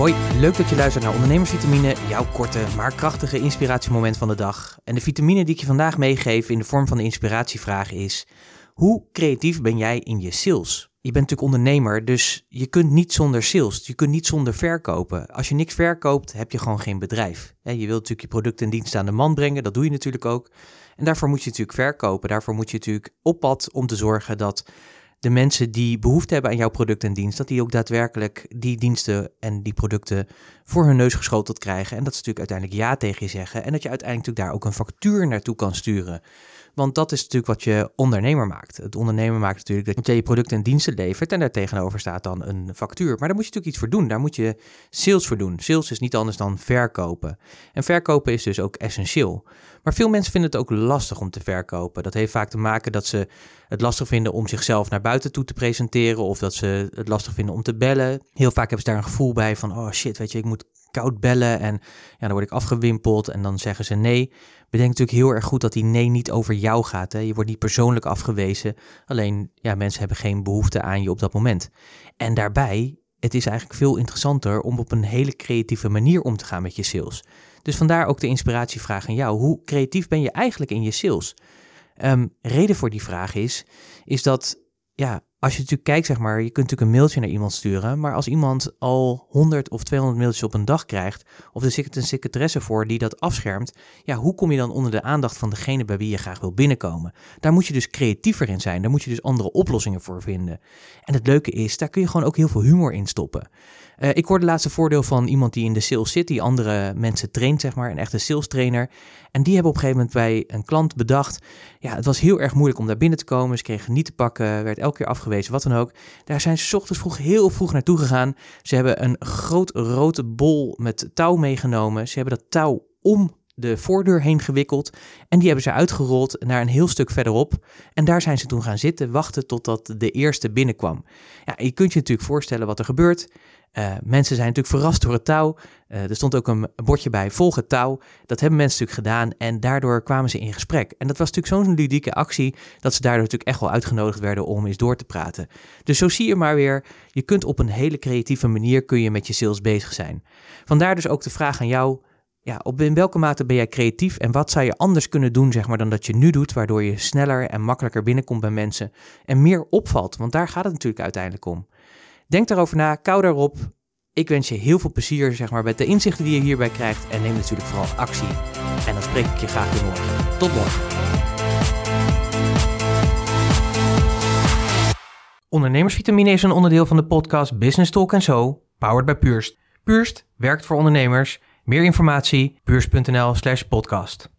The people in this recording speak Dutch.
Hoi, leuk dat je luistert naar Ondernemersvitamine, jouw korte maar krachtige inspiratiemoment van de dag. En de vitamine die ik je vandaag meegeef in de vorm van de inspiratievraag is: hoe creatief ben jij in je sales? Je bent natuurlijk ondernemer, dus je kunt niet zonder sales. Je kunt niet zonder verkopen. Als je niks verkoopt, heb je gewoon geen bedrijf. Je wilt natuurlijk je producten en diensten aan de man brengen, dat doe je natuurlijk ook. En daarvoor moet je natuurlijk verkopen. Daarvoor moet je natuurlijk op pad om te zorgen dat de mensen die behoefte hebben aan jouw product en dienst, dat die ook daadwerkelijk die diensten en die producten voor hun neus geschoteld krijgen. En dat ze natuurlijk uiteindelijk ja tegen je zeggen. En dat je uiteindelijk natuurlijk daar ook een factuur naartoe kan sturen. Want dat is natuurlijk wat je ondernemer maakt. Het ondernemer maakt natuurlijk dat je je producten en diensten levert en daar tegenover staat dan een factuur. Maar daar moet je natuurlijk iets voor doen. Daar moet je sales voor doen. Sales is niet anders dan verkopen. En verkopen is dus ook essentieel. Maar veel mensen vinden het ook lastig om te verkopen. Dat heeft vaak te maken dat ze het lastig vinden om zichzelf naar buiten toe te presenteren of dat ze het lastig vinden om te bellen. Heel vaak hebben ze daar een gevoel bij van, oh shit, weet je, ik moet koud bellen en ja, dan word ik afgewimpeld en dan zeggen ze nee. Bedenk natuurlijk heel erg goed dat die nee niet over jou gaat. Hè? Je wordt niet persoonlijk afgewezen, alleen ja, mensen hebben geen behoefte aan je op dat moment. En daarbij, het is eigenlijk veel interessanter om op een hele creatieve manier om te gaan met je sales. Dus vandaar ook de inspiratievraag aan jou. Hoe creatief ben je eigenlijk in je sales? Um, reden voor die vraag is, is dat ja, als je natuurlijk kijkt, zeg maar, je kunt natuurlijk een mailtje naar iemand sturen, maar als iemand al 100 of 200 mailtjes op een dag krijgt, of er zit een secretaresse voor die dat afschermt, ja, hoe kom je dan onder de aandacht van degene bij wie je graag wil binnenkomen? Daar moet je dus creatiever in zijn, daar moet je dus andere oplossingen voor vinden. En het leuke is, daar kun je gewoon ook heel veel humor in stoppen. Uh, ik hoorde laatste voordeel van iemand die in de sales zit, die andere mensen traint, zeg maar, een echte sales trainer. En die hebben op een gegeven moment bij een klant bedacht, ja, het was heel erg moeilijk om daar binnen te komen. Ze kregen niet te pakken, werd elke keer afgewezen, wat dan ook. Daar zijn ze ochtends vroeg heel vroeg naartoe gegaan. Ze hebben een groot rode bol met touw meegenomen. Ze hebben dat touw om de voordeur heen gewikkeld. En die hebben ze uitgerold naar een heel stuk verderop. En daar zijn ze toen gaan zitten, wachten totdat de eerste binnenkwam. Ja, je kunt je natuurlijk voorstellen wat er gebeurt. Uh, mensen zijn natuurlijk verrast door het touw. Uh, er stond ook een bordje bij, volg het touw. Dat hebben mensen natuurlijk gedaan en daardoor kwamen ze in gesprek. En dat was natuurlijk zo'n ludieke actie dat ze daardoor natuurlijk echt wel uitgenodigd werden om eens door te praten. Dus zo zie je maar weer, je kunt op een hele creatieve manier kun je met je sales bezig zijn. Vandaar dus ook de vraag aan jou, ja, op in welke mate ben jij creatief en wat zou je anders kunnen doen zeg maar, dan dat je nu doet, waardoor je sneller en makkelijker binnenkomt bij mensen en meer opvalt, want daar gaat het natuurlijk uiteindelijk om. Denk daarover na, kou daarop. Ik wens je heel veel plezier zeg maar, met de inzichten die je hierbij krijgt. En neem natuurlijk vooral actie. En dan spreek ik je graag weer morgen. Tot morgen. Ondernemersvitamine is een onderdeel van de podcast Business Talk Zo, powered by Purst. Purst werkt voor ondernemers. Meer informatie, purst.nl slash podcast.